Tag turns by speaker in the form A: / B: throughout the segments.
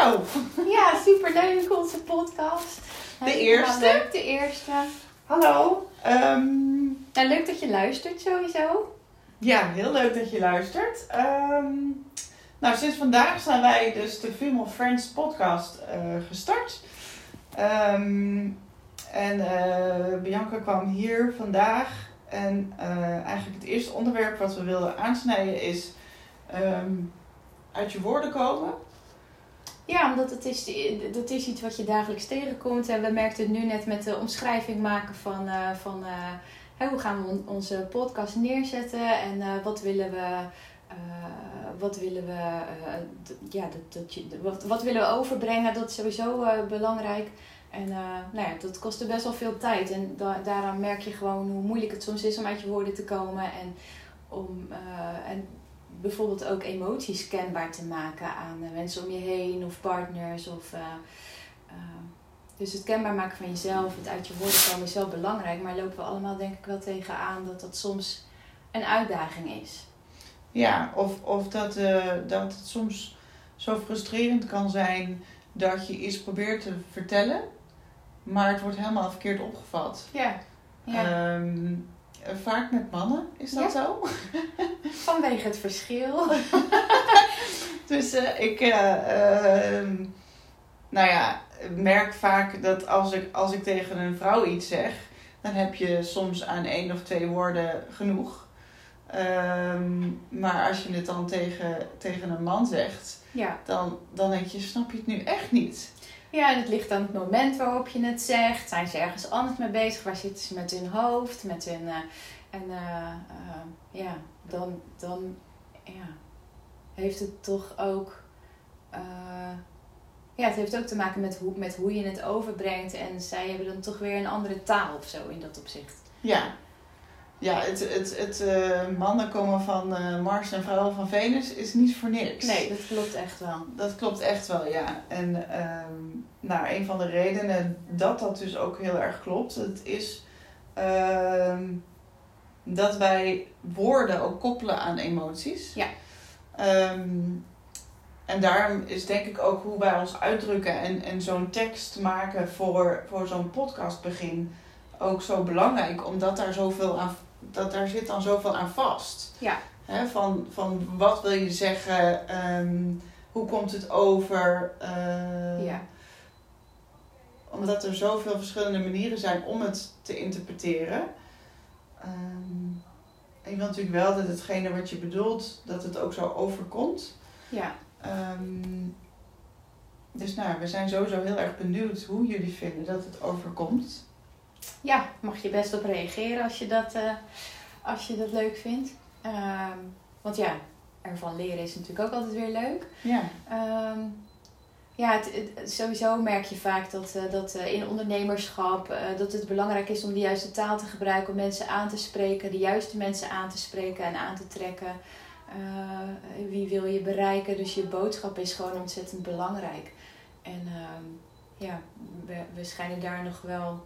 A: Zo,
B: Ja, superleuk onze podcast.
A: De eerste?
B: leuk, de eerste.
A: hallo. Ehm,
B: Nou, leuk dat je luistert sowieso.
A: ja, heel leuk dat je luistert. Ehm, nou, sinds vandaag zijn wij dus de Female Friends podcast eh, gestart. Ehm, en eh, Bianca kwam hier vandaag. En eh, eigenlijk het eerste onderwerp wat we wilden aansnijden is uit je woorden komen.
B: Ja, omdat het is, dat is iets wat je dagelijks tegenkomt. En we merkten het nu net met de omschrijving maken van, eh, van eh, hoe gaan we on- onze podcast neerzetten en eh, wat willen we. wat willen we, ja, dat, dat je, wat, wat willen we overbrengen? Dat is sowieso belangrijk. En nou ja, dat kostte best wel veel tijd. En da- daaraan merk je gewoon hoe moeilijk het soms is om uit je woorden te komen. En om en bijvoorbeeld ook emoties kenbaar te maken aan eh, mensen om je heen of partners. Of, eh, eh, dus het kenbaar maken van jezelf, het uit je woorden komen is wel belangrijk. Maar lopen we allemaal denk ik wel tegenaan dat dat soms een uitdaging is.
A: Ja, of, of dat, dat het soms zo frustrerend kan zijn dat je iets probeert te vertellen, maar het wordt helemaal verkeerd opgevat.
B: Ja, ja.
A: Ehm, eh, vaak met mannen, is dat zo?
B: vanwege het verschil.
A: Dus eh, ik, eh, ehm, nou ja, merk vaak dat als ik, als ik tegen een vrouw iets zeg, dan heb je soms aan één of twee woorden genoeg. Ehm, maar als je het dan tegen, tegen een man zegt,
B: Ja.
A: dan, dan denk je, snap je het nu echt niet?
B: Ja, en het ligt aan het moment waarop je het zegt. Zijn ze ergens anders mee bezig? Waar zitten ze met hun hoofd? Met hun, eh, en eh, eh, ja, dan, dan ja, heeft het toch ook... ja, het heeft ook te maken met hoe, met hoe je het overbrengt. En zij hebben dan toch weer een andere taal of zo in dat opzicht.
A: Ja. Ja, het, het, het eh, mannen komen van eh, Mars en vrouwen van Venus is niet voor niks.
B: Nee, dat klopt echt wel.
A: Dat klopt echt wel, ja. En ehm, nou, een van de redenen dat dat dus ook heel erg klopt, het is ehm, dat wij woorden ook koppelen aan emoties.
B: Ja.
A: Ehm, en daarom is denk ik ook hoe wij ons uitdrukken en, en zo'n tekst maken voor, voor zo'n podcastbegin ook zo belangrijk, omdat daar zoveel aan, dat daar zit dan zoveel aan vast.
B: Ja.
A: Van, van wat wil je zeggen, ehm, hoe komt het over? eh,
B: Ja.
A: Omdat er zoveel verschillende manieren zijn om het te interpreteren. Ehm, en je wil natuurlijk wel dat hetgene wat je bedoelt, dat het ook zo overkomt.
B: Ja.
A: Ehm, dus nou, we zijn sowieso heel erg benieuwd hoe jullie vinden dat het overkomt.
B: Ja, mag je best op reageren als je dat, eh, als je dat leuk vindt. Ehm, want ja, ervan leren is natuurlijk ook altijd weer leuk.
A: Ja.
B: Ehm, ja, het, het- sowieso merk je vaak dat, eh, dat eh, in ondernemerschap dat het belangrijk is om de juiste taal te gebruiken, om mensen aan te spreken, de juiste mensen aan te spreken en aan te trekken. Wie wil je bereiken? Dus je boodschap is gewoon ontzettend belangrijk. En ehm, ja, we, we schijnen daar nog wel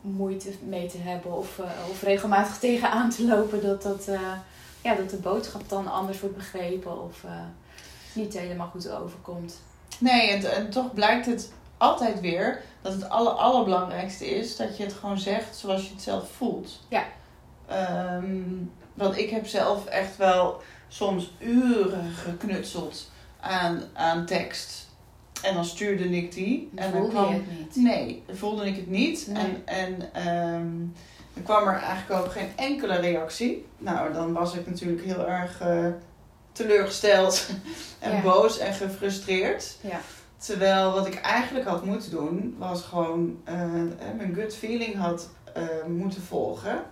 B: moeite mee te hebben of, eh, of regelmatig tegenaan te lopen dat, dat, eh, ja, dat de boodschap dan anders wordt begrepen of eh, niet helemaal goed overkomt.
A: Nee, en, en toch blijkt het altijd weer dat het aller, allerbelangrijkste is dat je het gewoon zegt zoals je het zelf voelt.
B: Ja.
A: Ehm, want ik heb zelf echt wel soms uren geknutseld aan, aan tekst. En dan stuurde ik die. En dan
B: Voelde
A: kwam,
B: je het niet?
A: Nee, voelde ik het niet.
B: Nee.
A: En, en ehm, dan kwam er eigenlijk ook geen enkele reactie. Nou, dan was ik natuurlijk heel erg eh, teleurgesteld en
B: Ja.
A: boos en gefrustreerd.
B: Ja.
A: Terwijl wat ik eigenlijk had moeten doen, was gewoon eh, eh, mijn gut feeling had moeten volgen.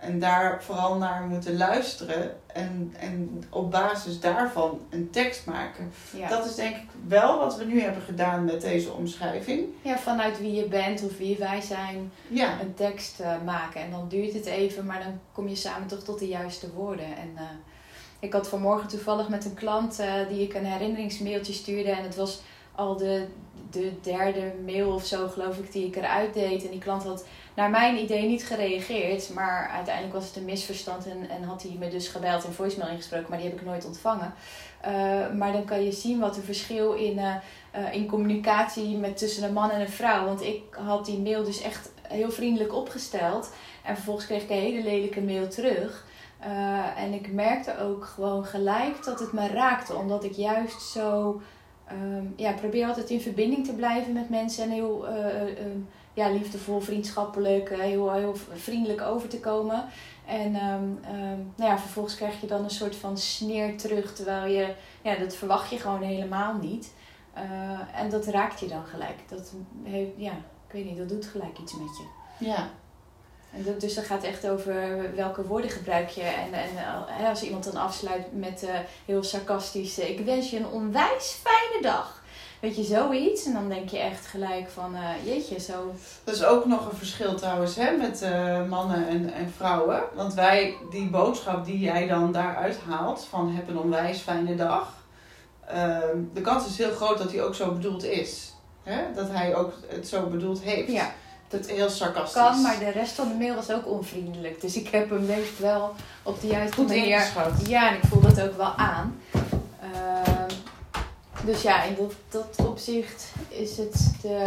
A: En daar vooral naar moeten luisteren. En, en op basis daarvan een tekst maken.
B: Ja.
A: Dat is denk ik wel wat we nu hebben gedaan met deze omschrijving.
B: ja, vanuit wie je bent of wie wij zijn,
A: Ja,
B: een tekst eh, maken. En dan duurt het even, maar dan kom je samen toch tot de juiste woorden. En eh, ik had vanmorgen toevallig met een klant eh, die ik een herinneringsmailtje stuurde. En het was al de, de derde mail of zo, geloof ik, die ik eruit deed. En die klant had naar mijn idee niet gereageerd. Maar uiteindelijk was het een misverstand en, en had hij me dus gebeld en voicemail ingesproken. Maar die heb ik nooit ontvangen. Uh, maar dan kan je zien wat er verschil in, uh, in communicatie met tussen een man en een vrouw. Want ik had die mail dus echt heel vriendelijk opgesteld. En vervolgens kreeg ik een hele lelijke mail terug. en ik merkte ook gewoon gelijk dat het me raakte. Omdat ik juist zo... Um, ja, probeer altijd in verbinding te blijven met mensen. En heel um, ja, liefdevol, vriendschappelijk, heel, heel vriendelijk over te komen. En um, nou ja, vervolgens krijg je dan een soort van sneer terug, terwijl je, ja, dat verwacht je gewoon helemaal niet. En dat raakt je dan gelijk. Dat heeft, ja, ik weet niet, dat doet gelijk iets met je.
A: Ja.
B: En dus dat gaat echt over welke woorden gebruik je. En, en als iemand dan afsluit met uh, heel sarcastisch: Ik wens je een onwijs fijne dag. Weet je, zoiets. En dan denk je echt gelijk van, uh, jeetje, zo...
A: Dat is ook nog een verschil trouwens, hè, met uh, mannen en, en vrouwen. Want wij, die boodschap die jij dan daaruit haalt, van heb een onwijs fijne dag. Uh, de kans is heel groot dat hij ook zo bedoeld is. Hè? Dat hij ook het zo bedoeld heeft.
B: Ja.
A: Dat heel sarcastisch.
B: Kan, maar de rest van de mail was ook onvriendelijk. Dus ik heb hem meest wel op de juiste
A: Goed
B: manier...
A: ingeschat.
B: Ja, en ik voel dat ook wel aan. Ehm, dus ja, in dat, dat opzicht is het de.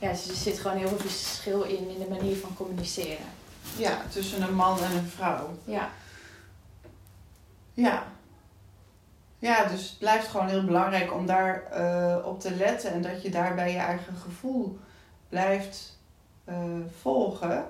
B: Ja, er zit gewoon heel veel verschil in in de manier van communiceren.
A: Ja, tussen een man en een vrouw.
B: Ja.
A: Ja. Ja, dus het blijft gewoon heel belangrijk om daar uh, op te letten en dat je daarbij je eigen gevoel blijft volgen.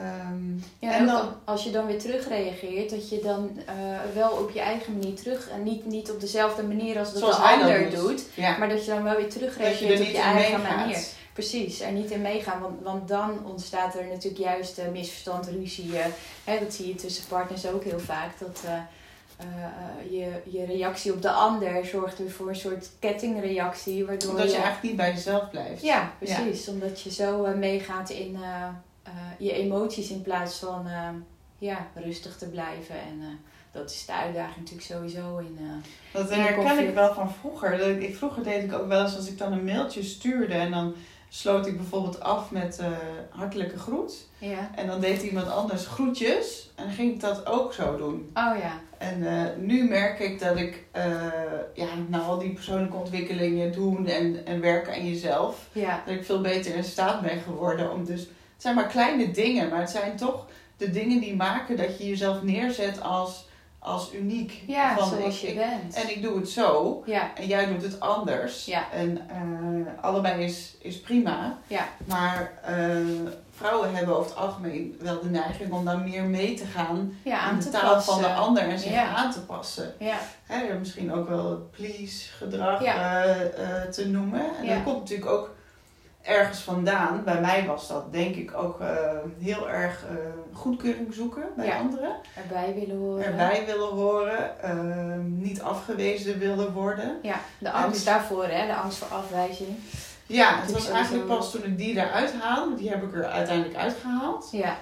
A: Um,
B: ja, en dan, als je dan weer terugreageert, dat je dan uh, wel op je eigen manier terug en niet, niet op dezelfde manier als dat
A: Zoals
B: de ander doet, doet
A: ja.
B: maar dat je dan wel weer terugreageert op je eigen
A: meegaat.
B: manier. Precies, er niet in meegaan, want, want dan ontstaat er natuurlijk juist uh, misverstand, ruzie. Uh, hè, dat zie je tussen partners ook heel vaak. Dat je, je reactie op de ander zorgt weer voor een soort kettingreactie. Waardoor
A: Omdat je, je eigenlijk niet bij jezelf blijft.
B: Ja, precies. Ja. Omdat je zo meegaat in uh, je emoties in plaats van ja, rustig te blijven. En dat is de uitdaging natuurlijk sowieso in.
A: dat
B: in
A: herken ik wel van vroeger. Ik, vroeger deed ik ook wel eens als ik dan een mailtje stuurde en dan sloot ik bijvoorbeeld af met hartelijke groet.
B: Ja.
A: En dan deed iemand anders groetjes en dan ging ik dat ook zo doen.
B: Oh ja.
A: En nu merk ik dat ik ja, na al die persoonlijke ontwikkelingen doen en, en werken aan jezelf,
B: ja.
A: dat ik veel beter in staat ben geworden om dus het zijn maar kleine dingen, maar het zijn toch de dingen die maken dat je jezelf neerzet als, als uniek.
B: Ja,
A: van,
B: zoals je bent.
A: En ik doe het zo
B: ja.
A: en jij doet het anders.
B: Ja.
A: En uh, allebei is, is prima.
B: Ja.
A: Maar uh, vrouwen hebben over het algemeen wel de neiging om dan meer mee te gaan
B: ja, aan
A: in de taal
B: passen.
A: van de ander en zich
B: ja.
A: aan te passen.
B: Ja.
A: He, misschien ook wel please gedrag uh, te noemen. En dat komt natuurlijk ook ergens vandaan. Bij mij was dat denk ik ook uh, heel erg uh, goedkeuring zoeken bij
B: ja.
A: anderen.
B: Erbij willen horen.
A: Erbij willen horen. Uh, niet afgewezen willen worden.
B: Ja, de angst dus, daarvoor, hè? de angst voor afwijzing.
A: Ja, het was eigenlijk pas toen ik die eruit haalde, die heb ik er uiteindelijk uitgehaald.
B: Ja.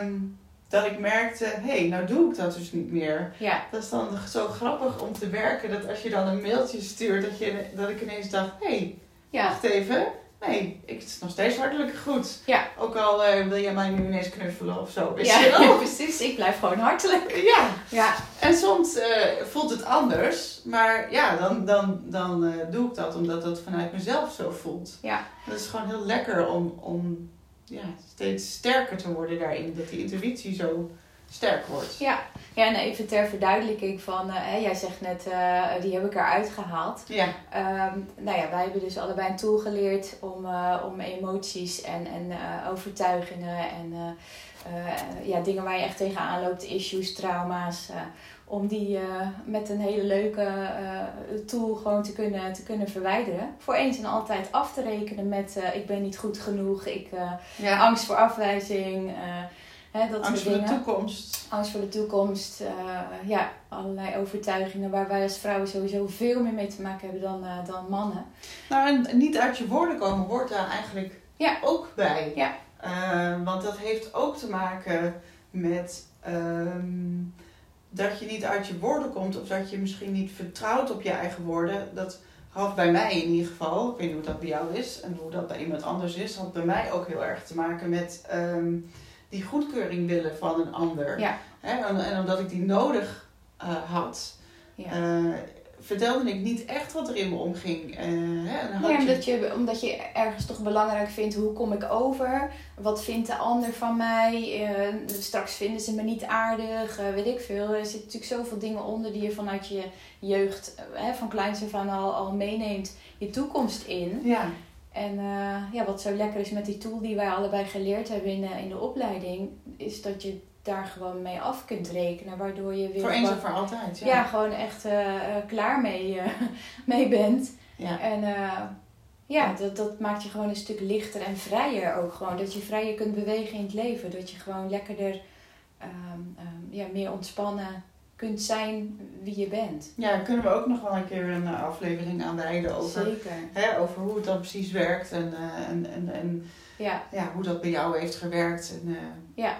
A: Um, dat ik merkte, hé, hey, nou doe ik dat dus niet meer.
B: Ja.
A: Dat is dan zo grappig om te werken, dat als je dan een mailtje stuurt, dat, je, dat ik ineens dacht, hé, hey,
B: ja.
A: wacht even. Nee, ik het is nog steeds hartelijk goed.
B: Ja.
A: Ook al uh, wil jij mij nu ineens knuffelen of zo. Weet
B: ja,
A: je wel?
B: precies. Ik blijf gewoon hartelijk.
A: Ja.
B: ja.
A: En soms uh, voelt het anders. Maar ja, dan, dan, dan uh, doe ik dat omdat dat vanuit mezelf zo voelt.
B: Ja.
A: Dat is gewoon heel lekker om, om ja, steeds sterker te worden daarin. Dat die intuïtie zo sterk wordt.
B: Ja, ja en even ter verduidelijking van, uh, hè, jij zegt net, uh, die heb ik eruit gehaald.
A: Ja.
B: Um, nou ja, wij hebben dus allebei een tool geleerd om, uh, om emoties en, en overtuigingen en ja, dingen waar je echt tegenaan loopt, issues, trauma's, om die met een hele leuke tool gewoon te kunnen, te kunnen verwijderen. Voor eens en altijd af te rekenen met ik ben niet goed genoeg, ik,
A: ja.
B: angst voor afwijzing. He, dat
A: Angst voor
B: dingen.
A: de toekomst.
B: Angst voor de toekomst. Uh, ja, allerlei overtuigingen waar wij als vrouwen sowieso veel meer mee te maken hebben dan, uh, dan mannen.
A: Nou, en niet uit je woorden komen hoort daar eigenlijk
B: ja.
A: ook bij.
B: Ja.
A: Uh, want dat heeft ook te maken met um, dat je niet uit je woorden komt of dat je misschien niet vertrouwt op je eigen woorden. Dat had bij mij in ieder geval, ik weet niet hoe dat bij jou is en hoe dat bij iemand anders is, had bij mij ook heel erg te maken met ehm, die goedkeuring willen van een ander.
B: Ja.
A: Hè, en, en omdat ik die nodig eh, had,
B: Ja.
A: eh, vertelde ik niet echt wat er in me omging. Eh, hè, en dan had
B: Ja,
A: je-
B: omdat je, omdat je ergens toch belangrijk vindt, hoe kom ik over? Wat vindt de ander van mij? Straks vinden ze me niet aardig, weet ik veel. Er zitten natuurlijk zoveel dingen onder die je vanuit je jeugd, hè, van kleins af aan al, al meeneemt, je toekomst in.
A: ja,
B: En eh, ja, wat zo lekker is met die tool die wij allebei geleerd hebben in, de- in de opleiding, is dat je daar gewoon mee af kunt rekenen, waardoor je weer
A: voor eens en voor altijd. Ja.
B: ja, gewoon echt eh, klaar mee, mee bent.
A: Ja.
B: En ja, dat, dat maakt je gewoon een stuk lichter en vrijer ook gewoon. Dat je vrijer kunt bewegen in het leven. Dat je gewoon lekkerder, ehm, ehm, ja, meer ontspannen kunt zijn wie je bent.
A: ja, daar kunnen we ook nog wel een keer een eh, aflevering aan wijden over,
B: Zeker.
A: hè, over hoe het dan precies werkt en, eh, en, en, en
B: Ja,
A: ja, hoe dat bij jou heeft gewerkt en, eh,
B: ja,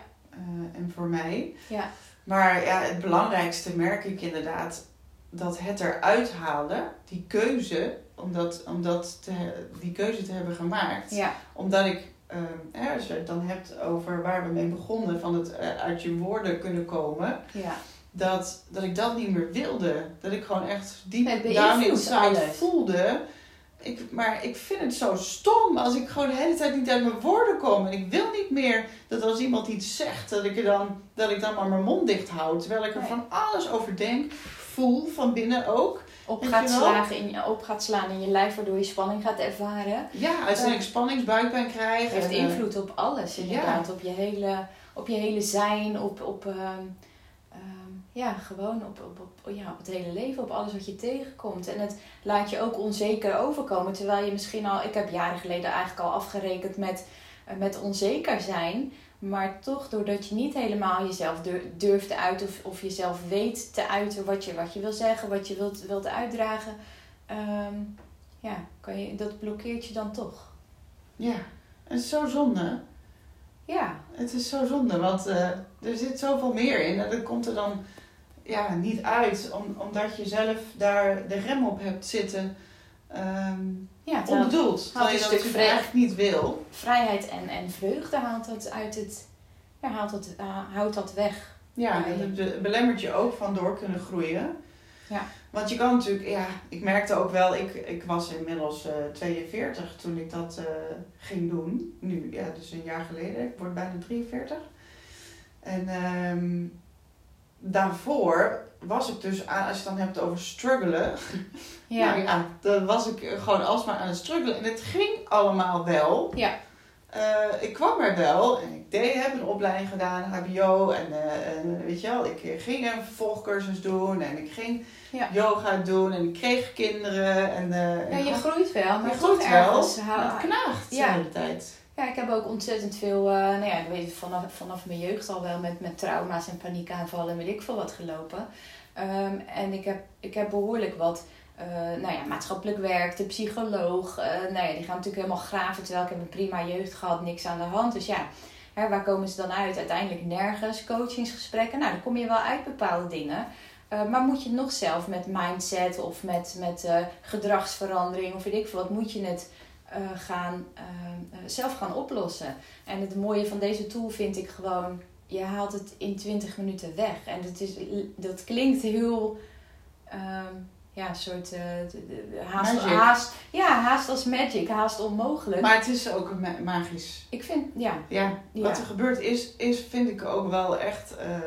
A: en voor mij.
B: ja,
A: Maar ja, het belangrijkste merk ik inderdaad dat het eruit halen, die keuze, om, dat, om dat te, die keuze te hebben gemaakt.
B: ja,
A: Omdat ik, eh, hè, als je het dan hebt over waar we mee begonnen, van het uit je woorden kunnen komen,
B: ja.
A: Dat, dat ik dat niet meer wilde. Dat ik gewoon echt diep
B: Het
A: down inside voelde. Ik, maar ik vind het zo stom als ik gewoon de hele tijd niet uit mijn woorden kom. En ik wil niet meer dat als iemand iets zegt, dat ik, er dan, dat ik dan maar mijn mond dicht houd. Terwijl ik er
B: Nee.
A: van alles over denk, voel van binnen ook.
B: Op, gaat slagen in je, op gaat slaan in je lijf, waardoor je spanning gaat ervaren.
A: Ja, als ik spanningsbuikpijn krijg.
B: Het heeft
A: en, eh,
B: invloed op alles inderdaad. Op, je hele, op je hele zijn, op, op, ehm, ja, gewoon op, op, op, ja, op het hele leven, op alles wat je tegenkomt. En het laat je ook onzeker overkomen. Terwijl je misschien al, ik heb jaren geleden eigenlijk al afgerekend met, eh, met onzeker zijn. Maar toch, doordat je niet helemaal jezelf dur- durft te uiten of, of jezelf weet te uiten wat je, wat je wil zeggen, wat je wilt, wilt uitdragen, ehm, ja, kan je, dat blokkeert je dan toch.
A: Ja, het is zo zonde.
B: Ja,
A: Het is zo zonde, want eh, er zit zoveel meer in. En dat komt er dan ja, niet uit, om, omdat je zelf daar de rem op hebt zitten. ehm
B: ja terwijl-
A: onbedoeld. Terwijl je dat natuurlijk eigenlijk niet wil.
B: vrijheid en, en vreugde haalt dat uit het. Ja, haalt dat, eh, houdt dat weg.
A: Ja, en dat be- belemmert je ook van door kunnen groeien.
B: Ja.
A: Want je kan natuurlijk, ja, ik merkte ook wel, ik, ik was inmiddels eh 42 toen ik dat eh, ging doen. Nu, ja, dus een jaar geleden. Ik word bijna 43. En ehm, daarvoor was ik dus, aan, als je het dan hebt over struggelen.
B: Ja,
A: Nou ja, dan was ik gewoon alsmaar aan het struggelen. En het ging allemaal wel.
B: Ja.
A: Eh, ik kwam er wel en ik deed, heb een opleiding gedaan, HBO. En, eh, en weet je wel, ik ging een vervolgcursus doen en ik ging
B: Ja.
A: yoga doen en ik kreeg kinderen. En, eh,
B: ja je groeit wel, maar
A: je groeit wel,
B: ergens.
A: het knaagt
B: Ja.
A: de hele tijd.
B: Ja, ik heb ook ontzettend veel, eh, nou ja, ik weet vanaf, vanaf mijn jeugd al wel met, met trauma's en paniekaanvallen en weet ik veel wat gelopen. Ehm, en ik heb, ik heb behoorlijk wat, eh, nou ja, maatschappelijk werk, de psycholoog, eh, nou ja, die gaan natuurlijk helemaal graven, terwijl ik heb een prima jeugd gehad, niks aan de hand. Dus ja, hè, waar komen ze dan uit? Uiteindelijk nergens, coachingsgesprekken, nou dan kom je wel uit bepaalde dingen. Maar moet je nog zelf met mindset of met, met gedragsverandering of weet ik veel wat, moet je het gaan, eh, eh, zelf gaan oplossen. En het mooie van deze tool vind ik gewoon, je haalt het in 20 minuten weg. En het is, dat klinkt heel, ehm, ja, een soort eh, haast, haast, ja, haast als magic, haast onmogelijk.
A: Maar het is ook magisch.
B: ik vind, ja,
A: Ja,
B: Ja.
A: wat er gebeurd is, is vind ik ook wel echt eh,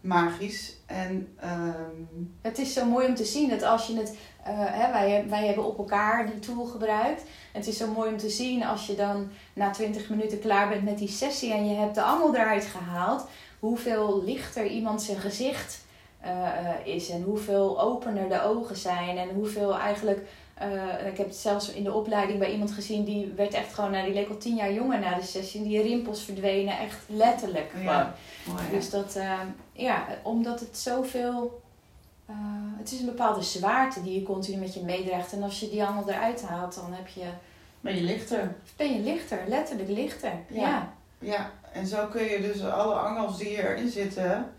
A: magisch. En ehm,
B: Het is zo mooi om te zien dat als je het. eh, hè, wij, wij hebben op elkaar die tool gebruikt. Het is zo mooi om te zien als je dan na 20 minuten klaar bent met die sessie en je hebt de angel eruit gehaald. Hoeveel lichter iemand zijn gezicht eh, eh, is en hoeveel opener de ogen zijn en hoeveel eigenlijk. Eh, ik heb het zelfs in de opleiding bij iemand gezien die werd echt gewoon, nou, die leek al tien jaar jonger na de sessie. Die rimpels verdwenen echt letterlijk.
A: Ja. Mooi?
B: Dus dat, eh, ja, omdat het zoveel. eh het is een bepaalde zwaarte die je continu met je meedraagt. En als je die allemaal eruit haalt, dan heb je,
A: ben je lichter.
B: ben je lichter, letterlijk lichter.
A: Ja.
B: Ja,
A: Ja, en zo kun je dus alle angels die erin zitten,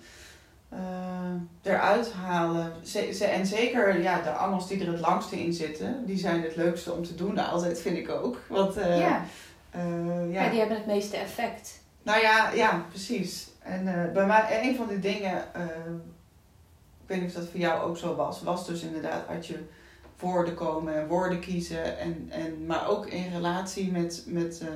A: eruit halen. Ze, ze- en zeker ja, de angels die er het langste in zitten, die zijn het leukste om te doen. Altijd vind ik ook. Want eh,
B: ja.
A: eh,
B: Ja.
A: ja.
B: die hebben het meeste effect.
A: Nou ja, ja, precies. En eh, bij mij, een van die dingen, eh, ik weet niet of dat voor jou ook zo was, was dus inderdaad had je woorden komen en woorden kiezen. En, en, maar ook in relatie met, met, eh,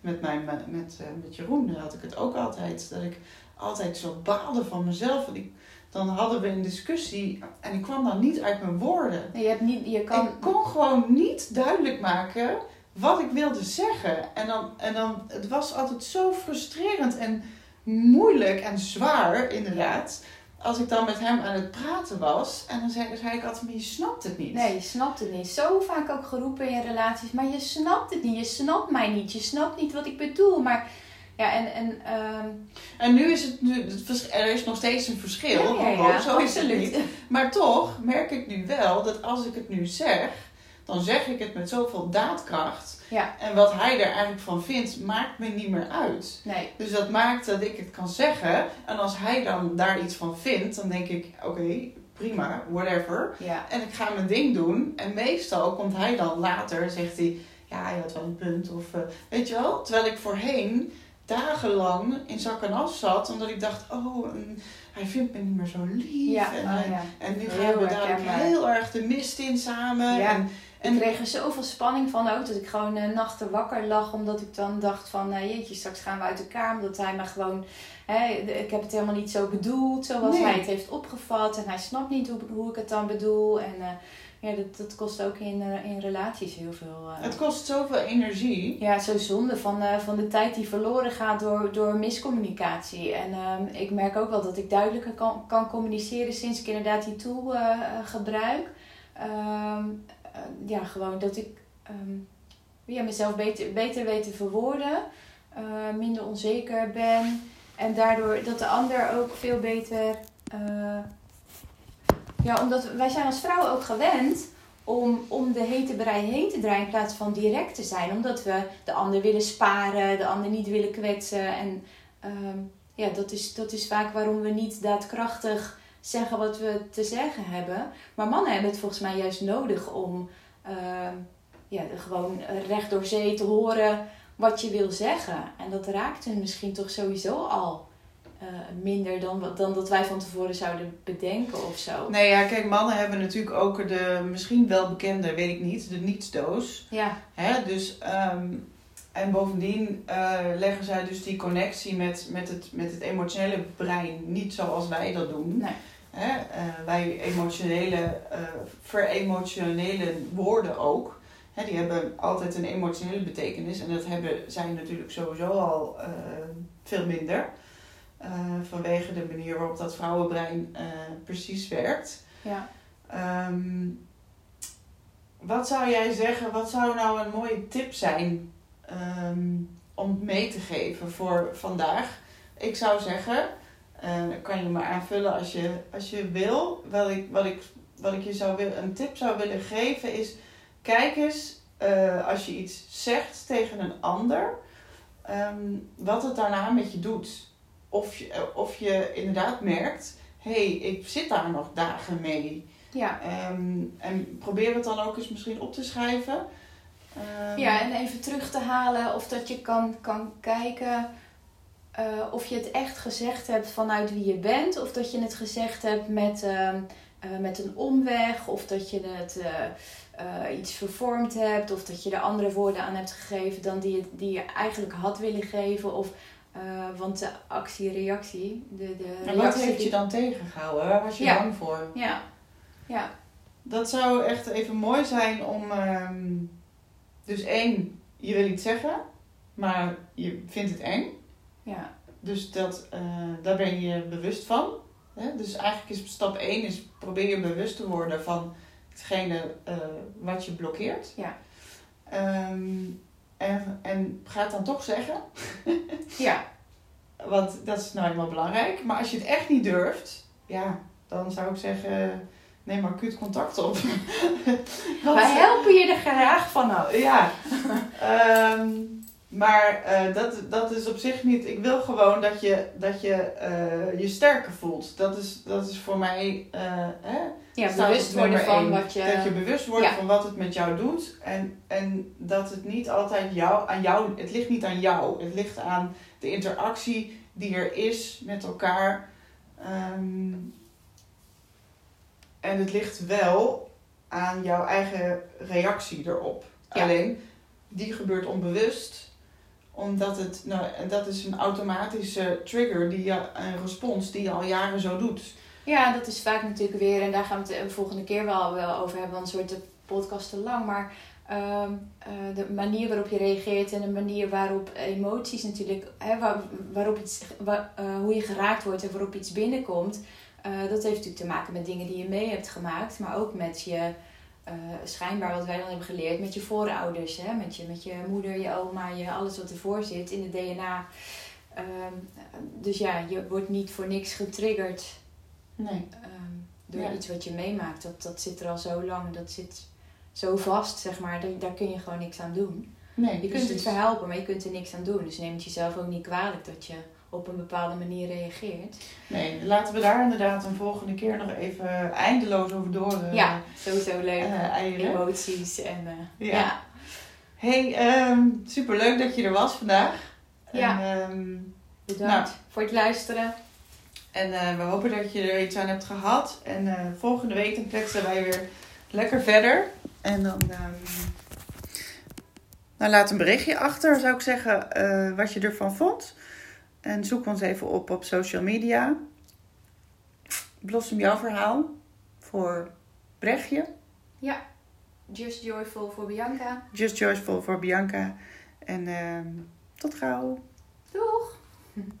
A: met, mijn, met, eh, met Jeroen had ik het ook altijd. Dat ik altijd zo baalde van mezelf. Ik, dan hadden we een discussie en ik kwam dan niet uit mijn woorden.
B: Nee, Je, hebt niet, je kan...
A: Ik kon gewoon niet duidelijk maken wat ik wilde zeggen. En dan, en dan, het was altijd zo frustrerend en moeilijk en zwaar, inderdaad. Als ik dan met hem aan het praten was. En dan zei, zei ik altijd, maar je snapt het niet.
B: Nee, je snapt het niet. Zo vaak ook geroepen in relaties. Maar je snapt het niet. Je snapt mij niet. Je snapt niet wat ik bedoel. Maar ja, en... en ehm,
A: En nu is het nu, er is nog steeds een verschil.
B: ja, ja, ja,
A: zo is het niet. Maar toch merk ik nu wel dat als ik het nu zeg, dan zeg ik het met zoveel daadkracht.
B: Ja.
A: En wat hij er eigenlijk van vindt, maakt me niet meer uit.
B: Nee,
A: Dus dat maakt dat ik het kan zeggen. En als hij dan daar iets van vindt, dan denk ik, oké, prima, whatever.
B: ja.
A: En ik ga mijn ding doen. En meestal komt hij dan later, zegt hij, ja, je had wel een punt. Of, eh, weet je wel? Terwijl ik voorheen dagenlang in zak en as zat. Omdat ik dacht, oh, hij vindt me niet meer zo lief.
B: Ja,
A: en,
B: oh, ja.
A: en nu
B: Heel
A: gaan we dadelijk
B: herkenbaar.
A: heel erg de mist in samen.
B: Ja.
A: En,
B: Ik kreeg er zoveel spanning van ook. Dat ik gewoon eh, nachten wakker lag. Omdat ik dan dacht van... eh, jeetje, straks gaan we uit elkaar. Omdat hij me gewoon... Hè, de- ik heb het helemaal niet zo bedoeld. Zoals
A: Nee.
B: hij het heeft opgevat. En hij snapt niet hoe, hoe ik het dan bedoel. En eh, ja, dat, dat kost ook in, eh, in relaties heel veel... eh,
A: het kost zoveel energie.
B: Ja, zo zonde van, eh, van de tijd die verloren gaat door, door miscommunicatie. En ehm, ik merk ook wel dat ik duidelijker kan, kan communiceren sinds ik inderdaad die tool gebruik. Ehm, eh, ja, gewoon dat ik ehm, ja, mezelf beter, beter weet te verwoorden, minder onzeker ben. En daardoor dat de ander ook veel beter. Ja, omdat wij zijn als vrouwen ook gewend om, om de hete brei heen te draaien in plaats van direct te zijn. Omdat we de ander willen sparen, de ander niet willen kwetsen. En ehm, ja, dat is, dat is vaak waarom we niet daadkrachtig zeggen wat we te zeggen hebben. Maar mannen hebben het volgens mij juist nodig om ehm, ja, gewoon recht door zee te horen wat je wil zeggen. En dat raakt hen misschien toch sowieso al eh, minder dan, dan dat wij van tevoren zouden bedenken of zo.
A: Nee, ja, kijk, mannen hebben natuurlijk ook de misschien wel bekende, weet ik niet, de nietsdoos.
B: Ja,
A: Hè? Dus, ehm, en bovendien eh, leggen zij dus die connectie met, met, het, met het emotionele brein niet zoals wij dat doen.
B: Nee.
A: Hè? Eh, wij emotionele, veremotionele woorden ook. Hè, die hebben altijd een emotionele betekenis. En dat hebben zij natuurlijk sowieso al veel minder. Eh, vanwege de manier waarop dat vrouwenbrein eh, precies werkt.
B: ja.
A: Ehm, wat zou jij zeggen, wat zou nou een mooie tip zijn ehm, om mee te geven voor vandaag? Ik zou zeggen, eh, kan je me aanvullen als je, als je wil. Wat ik, wat ik, wat ik je zou willen, een tip zou willen geven is, kijk eens als je iets zegt tegen een ander, ehm, wat het daarna met je doet. Of je, of je inderdaad merkt, hé, hey, ik zit daar nog dagen mee.
B: ja.
A: Ehm, en probeer het dan ook eens misschien op te schrijven. Ehm,
B: Ja, en even terug te halen of dat je kan, kan kijken eh, of je het echt gezegd hebt vanuit wie je bent. Of dat je het gezegd hebt met, ehm, eh, met een omweg. Of dat je het eh, iets vervormd hebt. Of dat je er andere woorden aan hebt gegeven dan die je, die je eigenlijk had willen geven. Of, eh, want de actie-reactie, de, de
A: En wat
B: reactie
A: heeft je dan tegengehouden? Waar was je
B: Ja.
A: bang voor?
B: Ja, ja,
A: Dat zou echt even mooi zijn om... ehm, dus één, je wil iets zeggen, maar je vindt het eng.
B: ja,
A: Dus dat, eh, daar ben je bewust van. Hè? Dus eigenlijk is stap 1 is probeer je bewust te worden van hetgene eh, wat je blokkeert.
B: Ja.
A: Ehm, en, en ga het dan toch zeggen.
B: ja.
A: Want dat is nou eenmaal belangrijk. Maar als je het echt niet durft, ja, dan zou ik zeggen, neem acuut contact op. Want-
B: Wij helpen je er graag vanaf.
A: ja. Ehm, maar eh, dat, dat is op zich niet. Ik wil gewoon dat je dat je, eh, je sterker voelt. Dat is, dat is voor mij. eh, hè,
B: Ja, bewust worden van
A: één.
B: wat je...
A: Dat je bewust wordt
B: Ja.
A: van wat het met jou doet. En, en dat het niet altijd jou, aan jou. Het ligt niet aan jou. Het ligt aan de interactie die er is met elkaar. Ehm, en het ligt wel aan jouw eigen reactie erop.
B: Ja.
A: Alleen, die gebeurt onbewust omdat het, nou, dat is een automatische trigger, die je, een respons die je al jaren zo doet.
B: Ja, dat is vaak natuurlijk weer, en daar gaan we het de volgende keer wel, wel over hebben, want wordt de podcast te lang. Maar ehm, eh, de manier waarop je reageert en de manier waarop emoties natuurlijk, hè, waar, waarop iets, wa- eh, hoe je geraakt wordt en waarop iets binnenkomt, eh, dat heeft natuurlijk te maken met dingen die je mee hebt gemaakt, maar ook met je, eh, schijnbaar wat wij dan hebben geleerd, met je voorouders, hè? Met, je, met je moeder, je oma, je, alles wat ervoor zit in het DNA. Ehm, dus ja, je wordt niet voor niks getriggerd
A: Nee.
B: Ehm, door
A: Ja.
B: iets wat je meemaakt. Dat, dat zit er al zo lang, dat zit zo vast, zeg maar. Daar, daar kun je gewoon niks aan doen.
A: nee
B: Je kunt het verhelpen, maar je kunt er niks aan doen. Dus neem het jezelf ook niet kwalijk dat je op een bepaalde manier reageert.
A: Nee, laten we daar inderdaad een volgende keer nog even eindeloos over door. eh,
B: ja, sowieso leuk.
A: eh.
B: Emoties en eh,
A: Ja.
B: ja.
A: Hey, ehm superleuk dat je er was vandaag.
B: Ja.
A: En, ehm,
B: bedankt
A: Nou.
B: voor het luisteren.
A: en we hopen dat je er iets aan hebt gehad. En volgende week dan kletsen wij weer lekker verder. En dan ehm, nou, laat een berichtje achter, zou ik zeggen, wat je ervan vond. En zoek ons even op op social media. Blossom jouw verhaal voor Brechtje.
B: Just Joyful voor Bianca.
A: Just Joyful voor Bianca. En ehm, tot gauw.
B: Doeg!